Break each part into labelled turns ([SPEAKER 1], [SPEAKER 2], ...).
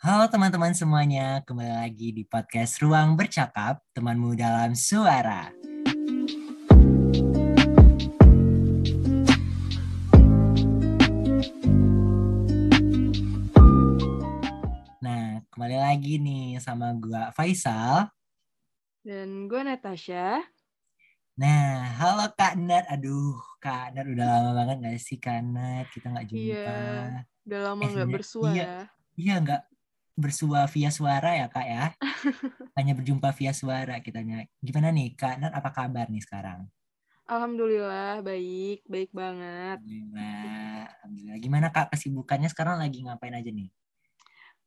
[SPEAKER 1] Halo teman-teman semuanya, kembali lagi di podcast Ruang Bercakap, temanmu dalam suara. Nah, kembali lagi nih sama gua Faisal.
[SPEAKER 2] Dan gue Natasha.
[SPEAKER 1] Nah, halo Kak Nat. Aduh, Kak Nat udah lama banget gak sih Kak Nat? Kita gak jumpa.
[SPEAKER 2] Iya, udah lama
[SPEAKER 1] Eh,
[SPEAKER 2] nggak
[SPEAKER 1] sebenarnya-
[SPEAKER 2] bersua
[SPEAKER 1] iya.
[SPEAKER 2] ya.
[SPEAKER 1] Iya, nggak bersua via suara ya Kak ya? Hanya berjumpa via suara kitanya. Gimana nih Kak Nat, apa kabar nih sekarang?
[SPEAKER 2] Alhamdulillah, baik. Baik banget.
[SPEAKER 1] Alhamdulillah. Alhamdulillah. Gimana Kak kesibukannya sekarang lagi ngapain aja nih?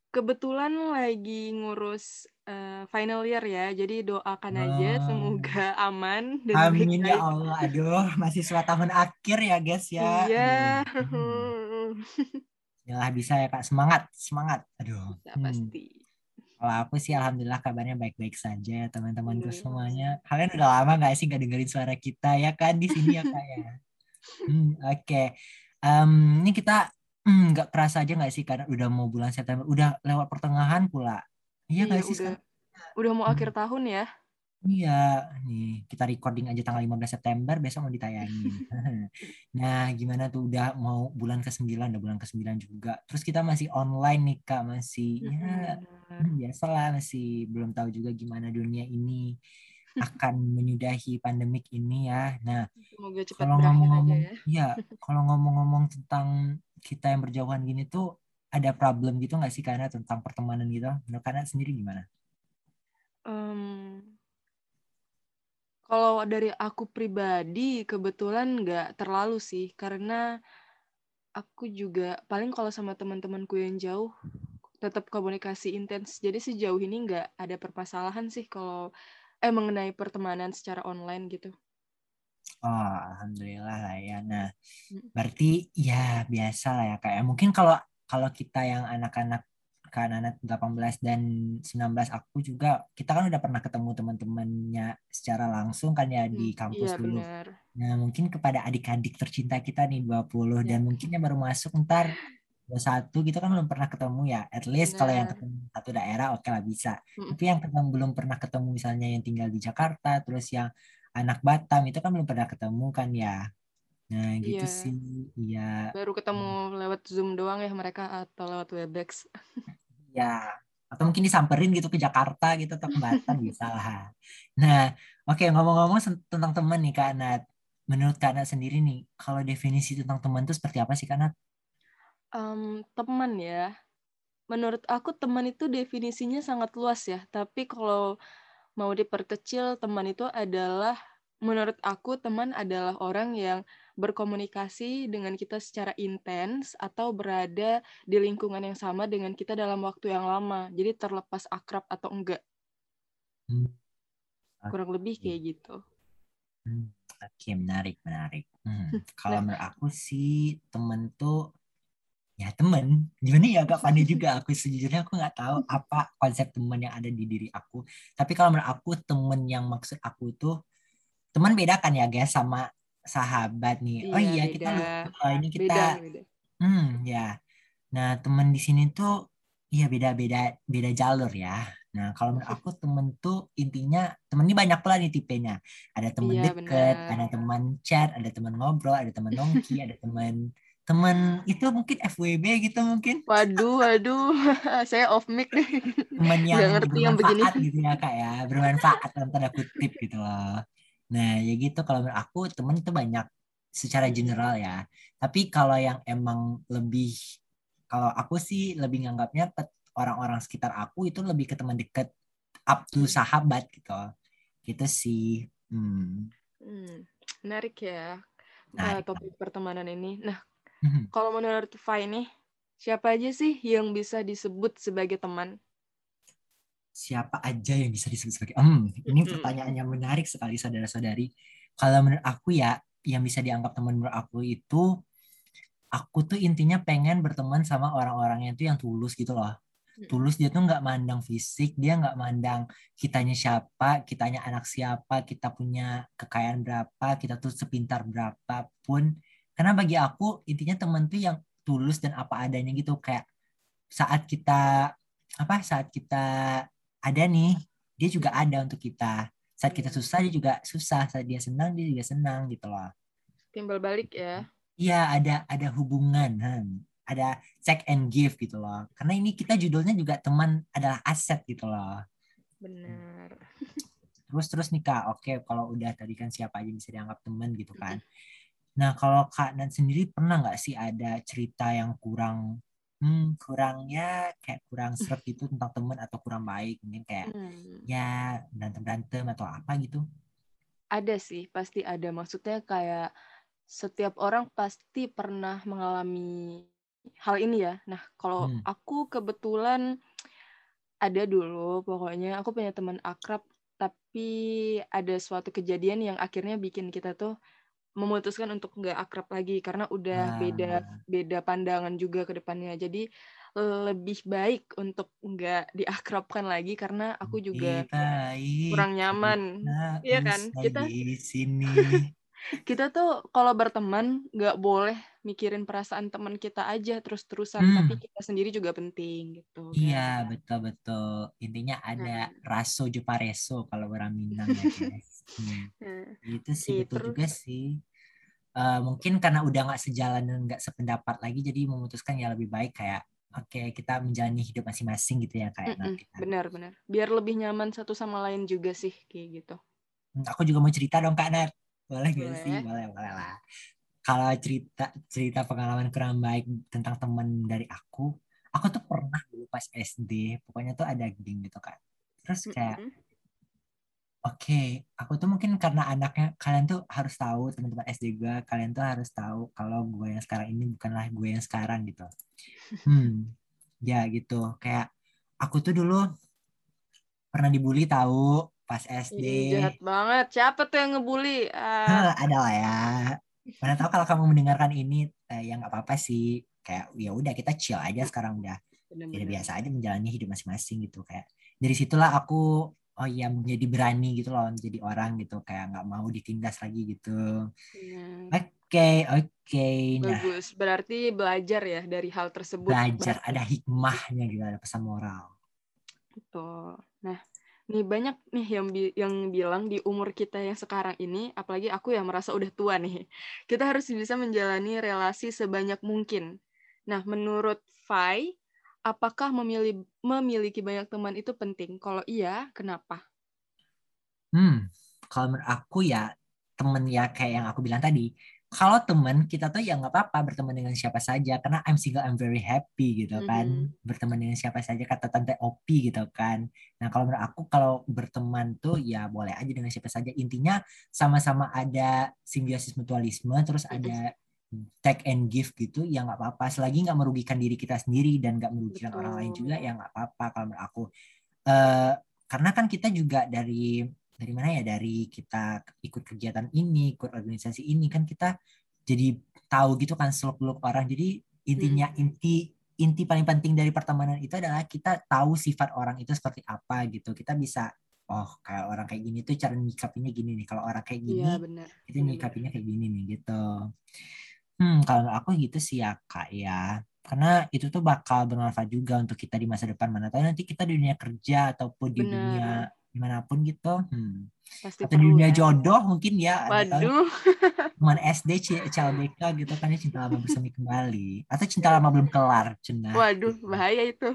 [SPEAKER 2] Kebetulan lagi ngurus eh, final year ya, jadi doakan aja
[SPEAKER 1] Oh.
[SPEAKER 2] semoga aman dan
[SPEAKER 1] Amin ya
[SPEAKER 2] baik-baik.
[SPEAKER 1] Allah. Aduh, mahasiswa tahun akhir ya guys ya.
[SPEAKER 2] Iya.
[SPEAKER 1] Hmm. Yalah bisa ya Kak. Semangat, semangat. Aduh.
[SPEAKER 2] Bisa
[SPEAKER 1] Hmm.
[SPEAKER 2] pasti.
[SPEAKER 1] Kalau aku sih alhamdulillah kabarnya baik-baik saja ya teman-temanku
[SPEAKER 2] Alhamdulillah.
[SPEAKER 1] semuanya. Kalian udah lama gak sih gak dengerin suara kita ya kan di sini ya Kak ya? Hmm, Oke. Em, ini kita hmm, nggak kerasa aja nggak sih karena udah mau bulan September, udah lewat pertengahan pula. Iya
[SPEAKER 2] Iya,
[SPEAKER 1] nggak sih
[SPEAKER 2] udah,
[SPEAKER 1] sekarang?
[SPEAKER 2] udah mau
[SPEAKER 1] Hmm.
[SPEAKER 2] akhir tahun ya.
[SPEAKER 1] Iya, nih kita recording aja tanggal 15 September, besok mau ditayangin. Nah, gimana tuh udah mau bulan ke-9, udah bulan ke-9 juga. Terus kita masih online nih Kak, masih ya hmm, biasalah masih belum tahu juga gimana dunia ini akan menyudahi pandemik ini ya. Nah, kalau ngomong-ngomong,
[SPEAKER 2] ya.
[SPEAKER 1] ya, kalau ngomong-ngomong tentang kita yang berjauhan gini tuh ada problem gitu nggak sih karena tentang pertemanan gitu? Menurut karena sendiri gimana?
[SPEAKER 2] Em, kalau dari aku pribadi kebetulan nggak terlalu sih karena aku juga paling kalau sama teman-temanku yang jauh tetap komunikasi intens jadi sejauh ini nggak ada permasalahan sih kalau eh mengenai pertemanan secara online gitu
[SPEAKER 1] Oh, alhamdulillah lah ya. Nah,
[SPEAKER 2] Mm.
[SPEAKER 1] berarti ya biasa lah ya kayak mungkin kalau kalau kita yang anak-anak kan anak 18 dan 19 aku juga kita kan udah pernah ketemu teman-temannya secara langsung kan ya di
[SPEAKER 2] Hmm,
[SPEAKER 1] kampus
[SPEAKER 2] iya
[SPEAKER 1] dulu.
[SPEAKER 2] benar
[SPEAKER 1] Nah, mungkin kepada adik-adik tercinta kita nih 20 dan
[SPEAKER 2] Ya.
[SPEAKER 1] mungkin yang baru masuk ntar 21 gitu kan belum pernah ketemu ya. At least kalau yang ketemu satu daerah oke lah bisa.
[SPEAKER 2] Mm.
[SPEAKER 1] Tapi yang ketemu, belum pernah ketemu misalnya yang tinggal di Jakarta, terus yang anak Batam itu kan belum pernah ketemu kan ya. Nah, gitu
[SPEAKER 2] Iya.
[SPEAKER 1] sih. Iya.
[SPEAKER 2] baru ketemu lewat zoom doang ya mereka atau lewat webex
[SPEAKER 1] Ya. Atau mungkin disamperin gitu ke Jakarta gitu atau ke Batam bisa lah. Nah, oke ngomong-ngomong sen- tentang teman nih Kak Nat. Menurut Kak Nat sendiri nih, kalau definisi tentang teman itu seperti apa sih Kak Nat?
[SPEAKER 2] Em, teman ya menurut aku teman itu definisinya sangat luas ya tapi kalau mau diperkecil teman itu adalah menurut aku teman adalah orang yang berkomunikasi dengan kita secara intens atau berada di lingkungan yang sama dengan kita dalam waktu yang lama jadi terlepas akrab atau enggak
[SPEAKER 1] Hmm.
[SPEAKER 2] kurang lebih kayak gitu
[SPEAKER 1] Hmm, Oke, menarik, menarik. Hmm, Kalau
[SPEAKER 2] Nah.
[SPEAKER 1] menurut aku sih temen tuh ya temen. Gimana ya Kak Fani juga aku sejujurnya aku nggak tahu apa konsep temen yang ada di diri aku. Tapi kalau menurut aku temen yang maksud aku tuh teman beda kan ya guys sama sahabat nih. Oh iya
[SPEAKER 2] Iya,
[SPEAKER 1] kita
[SPEAKER 2] beda.
[SPEAKER 1] lupa ini
[SPEAKER 2] beda
[SPEAKER 1] kita
[SPEAKER 2] beda
[SPEAKER 1] hmm ya. Nah temen di sini tuh iya beda-beda beda jalur ya. Nah kalau menurut aku temen tuh intinya temen ini banyak lah nih tipenya. Ada temen
[SPEAKER 2] Iya,
[SPEAKER 1] deket,
[SPEAKER 2] benar.
[SPEAKER 1] ada teman chat, ada teman ngobrol, ada teman nongki, ada teman teman itu mungkin FWB gitu mungkin
[SPEAKER 2] waduh waduh saya off mic deh
[SPEAKER 1] teman yang
[SPEAKER 2] ngerti yang begini
[SPEAKER 1] gitu ya kak ya bermanfaat dalam tanda kutip gitu loh nah ya gitu kalau menurut aku temen tuh banyak secara general ya tapi kalau yang emang lebih kalau aku sih lebih nganggapnya orang-orang sekitar aku itu lebih ke teman deket up to sahabat gitu gitu sih hmm.
[SPEAKER 2] Hmm, menarik ya eh,
[SPEAKER 1] Menarik
[SPEAKER 2] topik pertemanan ini. Nah,
[SPEAKER 1] Hmm.
[SPEAKER 2] kalau menurut Fai nih, siapa aja sih yang bisa disebut sebagai teman?
[SPEAKER 1] Siapa aja yang bisa disebut sebagai hmm, ini
[SPEAKER 2] Mm-mm.
[SPEAKER 1] pertanyaan yang menarik sekali saudara-saudari. Kalau menurut aku ya yang bisa dianggap teman menurut aku itu aku tuh intinya pengen berteman sama orang-orang yang tuh yang tulus gitu loh. Tulus dia tuh nggak mandang fisik dia nggak mandang kitanya siapa kitanya anak siapa kita punya kekayaan berapa kita tuh sepintar berapapun. Karena bagi aku intinya teman tuh yang tulus dan apa adanya gitu. Kayak saat kita apa saat kita ada nih dia juga ada untuk kita. Saat kita susah dia juga susah. Saat dia senang dia juga senang gitu loh.
[SPEAKER 2] Timbal balik ya.
[SPEAKER 1] iya ada ada hubungan hmm. ada check and give gitu loh. Karena ini kita judulnya juga teman adalah aset gitu loh.
[SPEAKER 2] Benar.
[SPEAKER 1] terus terus nih kak. Oke kalau udah tadi kan siapa aja bisa dianggap teman gitu kan. Nah kalau kak Nan sendiri pernah nggak sih ada cerita yang kurang hmm, kurangnya kayak kurang seret gitu tentang teman atau kurang baik mungkin kayak
[SPEAKER 2] Hmm.
[SPEAKER 1] ya berantem berantem atau apa gitu
[SPEAKER 2] Ada sih, pasti ada. Maksudnya kayak setiap orang pasti pernah mengalami hal ini ya. Nah, kalau
[SPEAKER 1] Hmm.
[SPEAKER 2] aku kebetulan ada dulu, pokoknya aku punya teman akrab, tapi ada suatu kejadian yang akhirnya bikin kita tuh memutuskan untuk nggak akrab lagi karena udah
[SPEAKER 1] Ah.
[SPEAKER 2] beda beda pandangan juga ke depannya. Jadi lebih baik untuk nggak diakrabkan lagi karena aku juga
[SPEAKER 1] baik
[SPEAKER 2] kurang nyaman. Iya kan? Kita-
[SPEAKER 1] di sini
[SPEAKER 2] kita tuh kalau berteman nggak boleh mikirin perasaan teman kita aja terus-terusan,
[SPEAKER 1] Hmm.
[SPEAKER 2] tapi kita sendiri juga penting gitu.
[SPEAKER 1] iya
[SPEAKER 2] kan.
[SPEAKER 1] betul betul intinya ada
[SPEAKER 2] Nah.
[SPEAKER 1] raso jupareso kalau orang Minang ya guys Hmm.
[SPEAKER 2] Nah,
[SPEAKER 1] Itu sih
[SPEAKER 2] Iya,
[SPEAKER 1] betul
[SPEAKER 2] terus-
[SPEAKER 1] juga sih. Eh, mungkin karena udah nggak sejalan dan nggak sependapat lagi, jadi memutuskan ya lebih baik kayak oke kita menjalani hidup masing-masing gitu ya kayak
[SPEAKER 2] mm-mm,
[SPEAKER 1] nanti.
[SPEAKER 2] benar-benar. Biar lebih nyaman satu sama lain juga sih kayak gitu.
[SPEAKER 1] Hmm, Aku juga mau cerita dong Kak Nat. Boleh gak
[SPEAKER 2] Boleh.
[SPEAKER 1] sih? Boleh, boleh lah. Kalau cerita cerita pengalaman kurang baik tentang teman dari aku, aku tuh pernah dulu pas SD, pokoknya tuh ada geng gitu kan. Terus kayak
[SPEAKER 2] Mm-mm.
[SPEAKER 1] Oke, aku tuh mungkin karena anaknya kalian tuh harus tahu teman-teman SD gue, kalian tuh harus tahu kalau gue yang sekarang ini bukanlah gue yang sekarang gitu. Hmm, ya gitu. Kayak aku tuh dulu pernah dibully tahu pas SD.
[SPEAKER 2] Ih, jahat banget. Siapa tuh yang ngebully?
[SPEAKER 1] Heh, ada lah ya. Mana tahu kalau kamu mendengarkan ini eh, ya nggak apa-apa sih. Kayak ya udah kita chill aja sekarang udah. Jadi biasa aja menjalani hidup masing-masing gitu kayak. Dari situlah aku oh iya menjadi berani gitu loh menjadi orang gitu kayak nggak mau ditindas lagi gitu.
[SPEAKER 2] Benar.
[SPEAKER 1] Oke, oke. Nah,
[SPEAKER 2] Bagus. Berarti belajar ya dari hal tersebut.
[SPEAKER 1] belajar
[SPEAKER 2] Berarti.
[SPEAKER 1] ada hikmahnya gitu, ada pesan moral.
[SPEAKER 2] Betul. Nah, nih banyak nih yang bi- yang bilang di umur kita yang sekarang ini, apalagi aku yang merasa udah tua nih, kita harus bisa menjalani relasi sebanyak mungkin. Nah, menurut Fai, apakah memilih memiliki banyak teman itu penting? Kalau iya, kenapa?
[SPEAKER 1] Hmm, kalau menurut aku ya temen ya kayak yang aku bilang tadi. Kalau temen kita tuh ya nggak apa-apa berteman dengan siapa saja karena I'm single I'm very happy gitu kan
[SPEAKER 2] Mhm.
[SPEAKER 1] berteman dengan siapa saja kata tante Opi gitu kan. Nah kalau menurut aku kalau berteman tuh ya boleh aja dengan siapa saja intinya sama-sama ada simbiosis mutualisme terus ada take and give gitu ya nggak apa-apa selagi nggak merugikan diri kita sendiri dan nggak merugikan orang lain juga
[SPEAKER 2] Betul.
[SPEAKER 1] ya nggak apa-apa kalau menurut aku Eh, karena kan kita juga dari dari mana ya? Dari kita ikut kegiatan ini ikut organisasi ini. Kan kita jadi tahu gitu kan seluk beluk orang. Jadi intinya inti inti paling penting dari pertemanan itu adalah kita tahu sifat orang itu seperti apa gitu. Kita bisa oh kayak orang kayak gini tuh cara nyikapinnya gini nih. Kalau orang kayak gini
[SPEAKER 2] Iya, benar.
[SPEAKER 1] itu
[SPEAKER 2] benar-benar.
[SPEAKER 1] nyikapinnya kayak gini nih gitu. Hmm kalau aku gitu sih ya kak ya. Karena itu tuh bakal bermanfaat juga untuk kita di masa depan. Mana tahu nanti kita di dunia kerja ataupun di
[SPEAKER 2] Benar.
[SPEAKER 1] dunia di mana pun gitu hmm.
[SPEAKER 2] Pasti
[SPEAKER 1] atau di dunia
[SPEAKER 2] ya.
[SPEAKER 1] jodoh mungkin ya
[SPEAKER 2] Waduh,
[SPEAKER 1] teman SD CLBK gitu kan ya cinta lama bersemi kembali atau cinta lama belum kelar cenah
[SPEAKER 2] waduh,
[SPEAKER 1] gitu.
[SPEAKER 2] bahaya itu.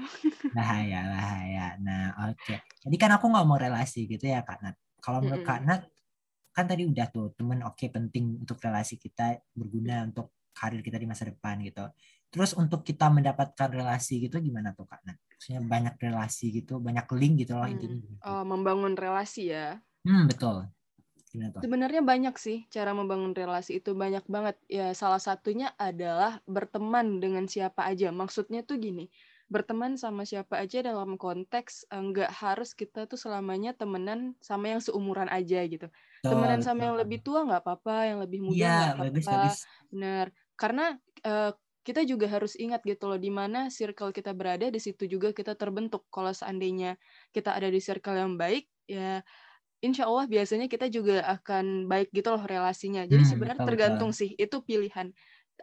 [SPEAKER 1] bahaya bahaya nah oke jadi kan aku nggak mau relasi gitu ya kak Nat kalau menurut
[SPEAKER 2] Mm-mm.
[SPEAKER 1] kak Nat kan tadi udah tuh temen oke penting untuk relasi kita berguna untuk karir kita di masa depan gitu terus untuk kita mendapatkan relasi gitu gimana tuh kak Nat maksudnya banyak relasi gitu banyak link gitu loh
[SPEAKER 2] Hmm.
[SPEAKER 1] intinya gitu.
[SPEAKER 2] Oh, membangun relasi ya.
[SPEAKER 1] hmm betul
[SPEAKER 2] Sebenarnya banyak sih cara membangun relasi itu banyak banget. Ya salah satunya adalah berteman dengan siapa aja. Maksudnya tuh gini, berteman sama siapa aja dalam konteks eh, nggak harus kita tuh selamanya temenan sama yang seumuran aja gitu.
[SPEAKER 1] Betul,
[SPEAKER 2] Temenan sama
[SPEAKER 1] betul.
[SPEAKER 2] yang lebih tua nggak apa-apa, yang lebih muda
[SPEAKER 1] iya
[SPEAKER 2] nggak
[SPEAKER 1] bagus
[SPEAKER 2] apa-apa. Benar. Karena eh, kita juga harus ingat gitu loh di mana circle kita berada di situ juga kita terbentuk. Kalau seandainya kita ada di circle yang baik, ya insya Allah biasanya kita juga akan baik gitu loh relasinya. Jadi
[SPEAKER 1] Hmm,
[SPEAKER 2] sebenarnya
[SPEAKER 1] betul,
[SPEAKER 2] tergantung sih, itu pilihan.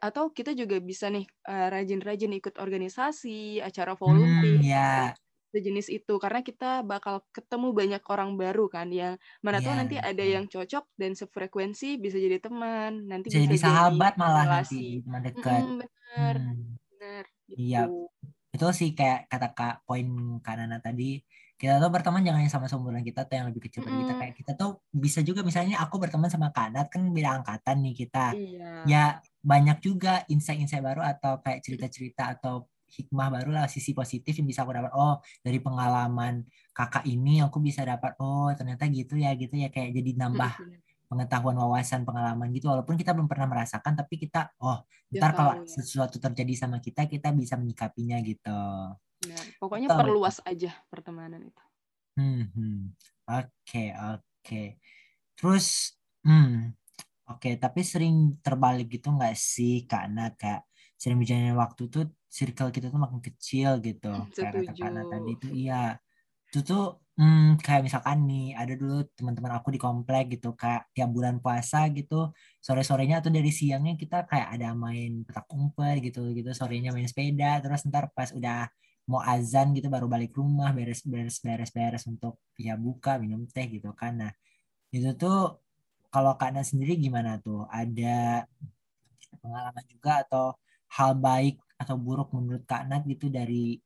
[SPEAKER 2] Atau kita juga bisa nih eh, rajin-rajin ikut organisasi, acara
[SPEAKER 1] hmm
[SPEAKER 2] volunteer,
[SPEAKER 1] ya
[SPEAKER 2] sejenis itu karena kita bakal ketemu banyak orang baru kan yang mana tahu
[SPEAKER 1] Iya,
[SPEAKER 2] nanti ada yang cocok dan sefrekuensi bisa jadi teman nanti
[SPEAKER 1] Bisa
[SPEAKER 2] bisa
[SPEAKER 1] jadi sahabat malah nanti
[SPEAKER 2] relasi
[SPEAKER 1] teman dekat.
[SPEAKER 2] Mm-mm, bener
[SPEAKER 1] Hmm,
[SPEAKER 2] bener
[SPEAKER 1] iya,
[SPEAKER 2] gitu
[SPEAKER 1] Betul sih kayak kata Kak poin Kak Nana tadi, kita tuh berteman jangan yang sama seumuran kita atau yang lebih kecil dari kita.
[SPEAKER 2] Mm-mm.
[SPEAKER 1] Kayak kita tuh bisa juga misalnya aku berteman sama Kak Nat kan beda angkatan nih kita.
[SPEAKER 2] iya
[SPEAKER 1] Ya banyak juga insight-insight baru atau kayak cerita-cerita atau hikmah baru lah sisi positif yang bisa aku dapat. Oh dari pengalaman kakak ini aku bisa dapat. Oh ternyata gitu ya gitu ya kayak jadi nambah pengetahuan wawasan pengalaman gitu walaupun kita belum pernah merasakan tapi kita oh ntar kalau
[SPEAKER 2] tahu ya
[SPEAKER 1] sesuatu terjadi sama kita kita bisa menyikapinya gitu
[SPEAKER 2] Benar. pokoknya
[SPEAKER 1] betul betul
[SPEAKER 2] perluas aja pertemanan itu
[SPEAKER 1] hmm, hmm. oke oke terus hmm oke tapi sering terbalik gitu nggak sih Kak Nat kayak sering berjalannya waktu tuh circle kita tuh makin kecil gitu. Kata Kak Nat tadi tuh iya. Itu tuh hmm, kayak misalkan nih ada dulu teman-teman aku di komplek gitu kayak tiap bulan puasa gitu sore-sorenya atau dari siangnya kita kayak ada main petak umpet gitu gitu. Sorenya main sepeda terus ntar pas udah mau azan gitu baru balik rumah beres-beres beres-beres untuk ya buka minum teh gitu kan. Nah itu tuh kalau Kak Nat sendiri gimana tuh? Ada pengalaman juga atau hal baik atau buruk menurut Kak Nat gitu dari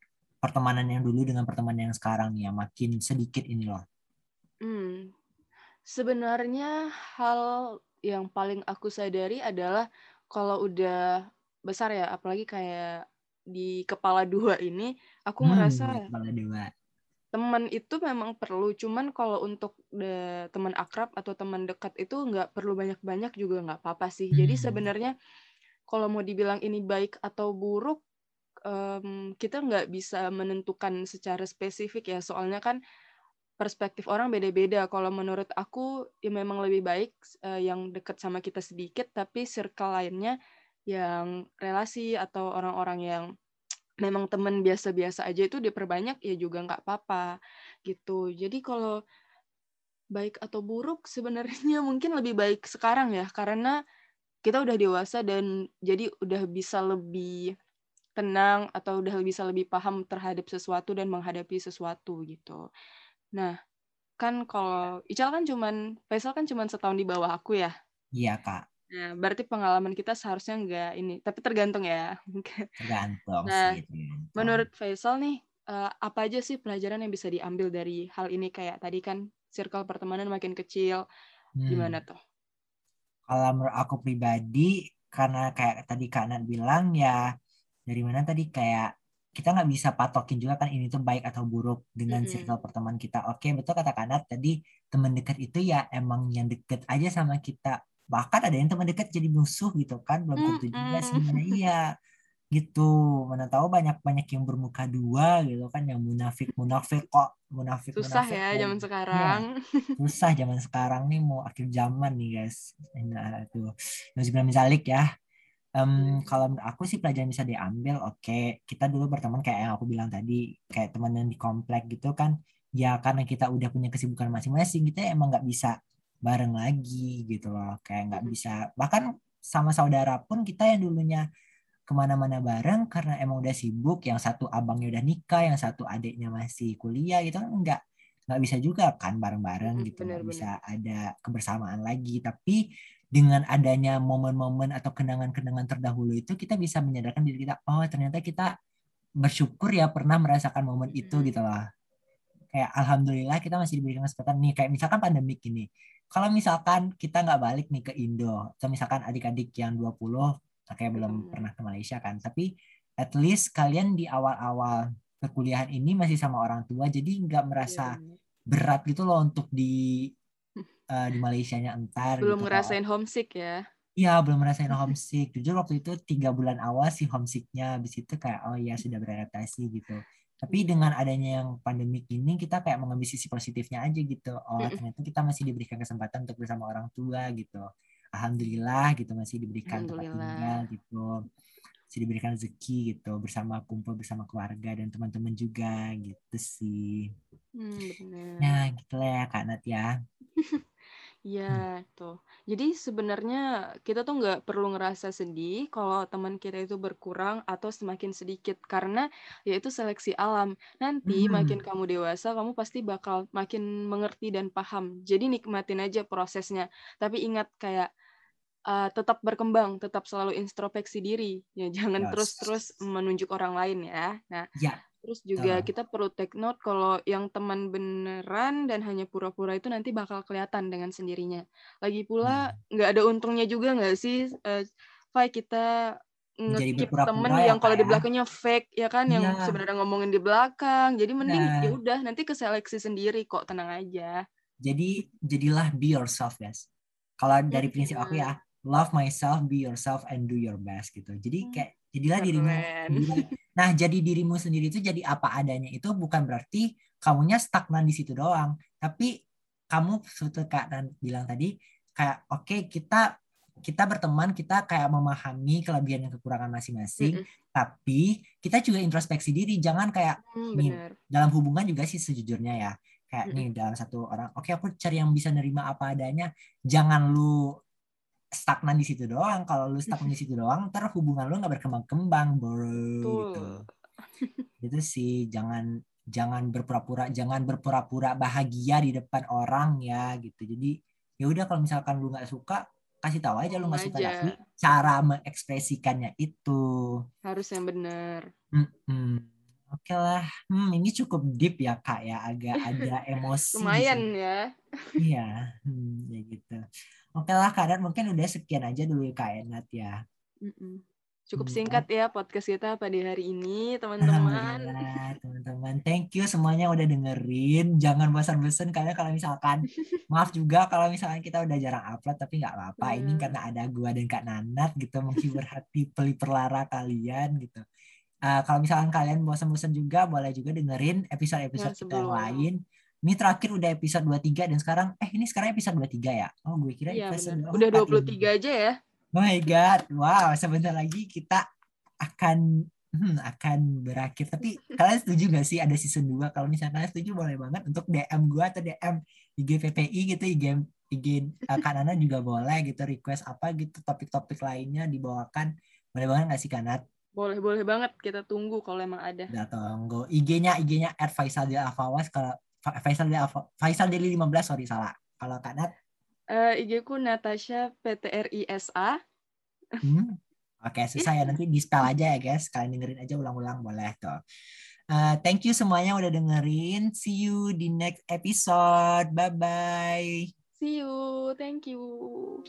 [SPEAKER 1] pertemanan yang dulu dengan pertemanan yang sekarang nih ya makin sedikit ini loh.
[SPEAKER 2] hmm. sebenarnya hal yang paling aku sadari adalah kalau udah besar ya apalagi kayak di kepala dua ini aku
[SPEAKER 1] Hmm,
[SPEAKER 2] ngerasa
[SPEAKER 1] kepala dua.
[SPEAKER 2] teman itu memang perlu cuman kalau untuk teman akrab atau teman dekat itu nggak perlu banyak-banyak juga nggak apa-apa sih jadi
[SPEAKER 1] Hmm,
[SPEAKER 2] sebenarnya kalau mau dibilang ini baik atau buruk em, kita nggak bisa menentukan secara spesifik ya. Soalnya kan perspektif orang beda-beda. Kalau menurut aku ya memang lebih baik eh, yang dekat sama kita sedikit tapi circle lainnya yang relasi atau orang-orang yang memang teman biasa-biasa aja itu diperbanyak ya juga nggak apa-apa gitu. Jadi kalau baik atau buruk sebenarnya mungkin lebih baik sekarang ya. Karena kita udah dewasa dan jadi udah bisa lebih tenang atau udah bisa lebih paham terhadap sesuatu dan menghadapi sesuatu gitu. Nah, kan kalau Ical kan cuman Faisal kan cuman setahun di bawah aku ya.
[SPEAKER 1] iya kak,
[SPEAKER 2] Nah, berarti pengalaman kita seharusnya nggak ini, tapi tergantung ya.
[SPEAKER 1] tergantung
[SPEAKER 2] Nah,
[SPEAKER 1] sih. tergantung.
[SPEAKER 2] Menurut Faisal nih, eh, apa aja sih pelajaran yang bisa diambil dari hal ini? Kayak tadi kan circle pertemanan makin kecil,
[SPEAKER 1] Hmm.
[SPEAKER 2] gimana tuh?
[SPEAKER 1] Kalau menurut aku pribadi, karena kayak tadi Kak Nat bilang ya dari mana tadi kayak kita nggak bisa patokin juga kan ini tuh baik atau buruk dengan
[SPEAKER 2] Mm-mm.
[SPEAKER 1] circle pertemanan kita. Oke, betul kata Kak Nat tadi teman dekat itu ya emang yang deket aja sama kita. Bahkan ada yang teman dekat jadi musuh gitu kan, belum tentu juga sebenarnya iya gitu. Mana tahu banyak-banyak yang bermuka dua gitu kan, yang munafik munafik kok munafik
[SPEAKER 2] Susah
[SPEAKER 1] munafik
[SPEAKER 2] ya
[SPEAKER 1] kok.
[SPEAKER 2] zaman
[SPEAKER 1] Iya,
[SPEAKER 2] sekarang.
[SPEAKER 1] susah zaman sekarang nih mau akhir zaman nih guys. Nah, tuh. Nauzubillah min zalik ya. Em, kalau menurut aku sih pelajaran bisa diambil, oke. Kita dulu berteman kayak yang aku bilang tadi, kayak teman yang di komplek gitu kan. Ya karena kita udah punya kesibukan masing-masing, kita emang nggak bisa bareng lagi gitu loh. Kayak nggak
[SPEAKER 2] Mm-mm.
[SPEAKER 1] bisa. Bahkan sama saudara pun kita yang dulunya ke mana-mana bareng karena emang udah sibuk. Yang satu abangnya udah nikah, yang satu adiknya masih kuliah gitu kan nggak nggak bisa juga kan bareng-bareng
[SPEAKER 2] Mm-mm,
[SPEAKER 1] gitu nggak bisa ada kebersamaan lagi. Tapi dengan adanya momen-momen atau kenangan-kenangan terdahulu itu kita bisa menyadarkan diri kita oh ternyata kita bersyukur ya pernah merasakan momen itu
[SPEAKER 2] Mm-mm.
[SPEAKER 1] gitu loh kayak alhamdulillah kita masih diberikan kesempatan nih kayak misalkan pandemik ini kalau misalkan kita nggak balik nih ke Indo atau misalkan adik-adik yang 20 kayak belum pernah ke Malaysia kan tapi at least kalian di awal-awal perkuliahan ini masih sama orang tua jadi nggak
[SPEAKER 2] Iya
[SPEAKER 1] merasa
[SPEAKER 2] benar.
[SPEAKER 1] berat gitu loh untuk di eh, di Malaysianya entar
[SPEAKER 2] Belum
[SPEAKER 1] gitu kalau
[SPEAKER 2] ngerasain homesick ya.
[SPEAKER 1] Iya, belum ngerasain homesick. Jujur waktu itu tiga bulan awal sih homesicknya. Habis itu kayak, oh ya sudah beradaptasi gitu. Tapi dengan adanya yang pandemik ini, kita kayak mengambil sisi positifnya aja gitu. Oh,
[SPEAKER 2] Mm-mm.
[SPEAKER 1] ternyata kita masih diberikan kesempatan untuk bersama orang tua gitu. Alhamdulillah gitu, masih diberikan tempat tinggal gitu. Masih diberikan rezeki gitu, bersama kumpul bersama keluarga dan teman-teman juga gitu sih.
[SPEAKER 2] Hmm, benar.
[SPEAKER 1] Nah, gitu lah ya Kak Nat ya.
[SPEAKER 2] Iya, tuh. Jadi sebenarnya kita tuh nggak perlu ngerasa sedih kalau teman kita itu berkurang atau semakin sedikit karena ya itu seleksi alam. Nanti makin
[SPEAKER 1] Hmm.
[SPEAKER 2] kamu dewasa, kamu pasti bakal makin mengerti dan paham. Jadi nikmatin aja prosesnya. Tapi ingat kayak uh, tetap berkembang, tetap selalu introspeksi diri. Ya jangan
[SPEAKER 1] Yes.
[SPEAKER 2] terus-terus menunjuk orang lain ya. Nah,
[SPEAKER 1] Ya,
[SPEAKER 2] Terus juga
[SPEAKER 1] betul.
[SPEAKER 2] kita perlu take note kalau yang teman beneran dan hanya pura-pura itu nanti bakal kelihatan dengan sendirinya. Lagi pula
[SPEAKER 1] Hmm.
[SPEAKER 2] nggak ada untungnya juga nggak sih, eh, Fai kita ngekip temen
[SPEAKER 1] ya
[SPEAKER 2] yang kalau di
[SPEAKER 1] ya.
[SPEAKER 2] belakangnya fake ya kan, yang
[SPEAKER 1] Iya,
[SPEAKER 2] sebenarnya ngomongin di belakang. Jadi mending ya
[SPEAKER 1] nah,
[SPEAKER 2] udah nanti keseleksi sendiri kok, tenang aja.
[SPEAKER 1] jadi jadilah be yourself guys. Kalau dari prinsip aku
[SPEAKER 2] Hmm,
[SPEAKER 1] ya, love myself, be yourself, and do your best gitu. Jadi
[SPEAKER 2] Hmm,
[SPEAKER 1] kayak jadilah dirimu
[SPEAKER 2] keren.
[SPEAKER 1] Nah, jadi dirimu sendiri itu jadi apa adanya itu bukan berarti kamunya stagnan di situ doang. Tapi kamu seperti Kak Nan bilang tadi, kayak oke kita kita berteman, kita kayak memahami kelebihan dan kekurangan masing-masing,
[SPEAKER 2] Mm-mm.
[SPEAKER 1] tapi kita juga introspeksi diri. Jangan kayak
[SPEAKER 2] Hmm,
[SPEAKER 1] nih dalam hubungan juga sih sejujurnya ya. Kayak
[SPEAKER 2] Mm-mm.
[SPEAKER 1] nih dalam satu orang, oke aku cari yang bisa nerima apa adanya. Jangan lu stagnan di situ doang. Kalau lu stagnan di situ doang, ntar hubungan lu nggak berkembang-kembang, bro. Gitu. Itu sih jangan jangan berpura-pura, jangan berpura-pura bahagia di depan orang ya gitu. Jadi ya udah kalau misalkan lu nggak suka, kasih tahu aja lu nggak suka tapi cara mengekspresikannya itu.
[SPEAKER 2] Harus yang benar.
[SPEAKER 1] Mm-mm. Oke lah, hmm, ini cukup deep ya kak ya, agak ada emosi
[SPEAKER 2] Lumayan ya.
[SPEAKER 1] Iya, hmm, ya gitu. Oke lah kak Nat, mungkin udah sekian aja dulu kak Nat ya.
[SPEAKER 2] Mm-mm. Cukup
[SPEAKER 1] Hmm,
[SPEAKER 2] singkat ya podcast kita pada hari ini, teman-teman.
[SPEAKER 1] Teman-teman. Thank you semuanya udah dengerin. Jangan bosan-bosan karena kalau misalkan maaf juga kalau misalkan kita udah jarang upload tapi nggak apa-apa. Ini karena ada gua dan Kak Nanat gitu menghibur hati peliperlara kalian gitu. Eh, kalau misalkan kalian bosan-bosan juga boleh juga dengerin episode-episode
[SPEAKER 2] Yang
[SPEAKER 1] kita yang lain. Ini terakhir udah episode 23 dan sekarang eh ini sekarang episode 23 ya. Oh, gue kira
[SPEAKER 2] Iya
[SPEAKER 1] episode.
[SPEAKER 2] Udah
[SPEAKER 1] 24 ini.
[SPEAKER 2] 23 aja ya.
[SPEAKER 1] Oh my god, wow! Sebentar lagi kita akan hmm, akan berakhir. Tapi kalian setuju gak sih ada season 2? Kalau misalnya kalian setuju boleh banget untuk DM gua atau DM IG PPI gitu, IG IG uh, Kak Nana juga boleh gitu request apa gitu topik-topik lainnya dibawakan. Boleh banget gak sih Kanat?
[SPEAKER 2] Boleh boleh banget kita tunggu kalau emang ada.
[SPEAKER 1] Udah tunggu. IG-nya IG-nya at Faisal Del Afawas kalau Fa- Faisal Del Afa- Faisal Deli 15 sorry salah. Kalau Kanat
[SPEAKER 2] Eh IG ku Natasha PTRISA.
[SPEAKER 1] Hmm. Oke, susah ya nanti di spell aja ya guys. Kalian dengerin aja ulang-ulang boleh tuh. Uh, thank you semuanya udah dengerin. See you di next episode. Bye bye.
[SPEAKER 2] See you. Thank you.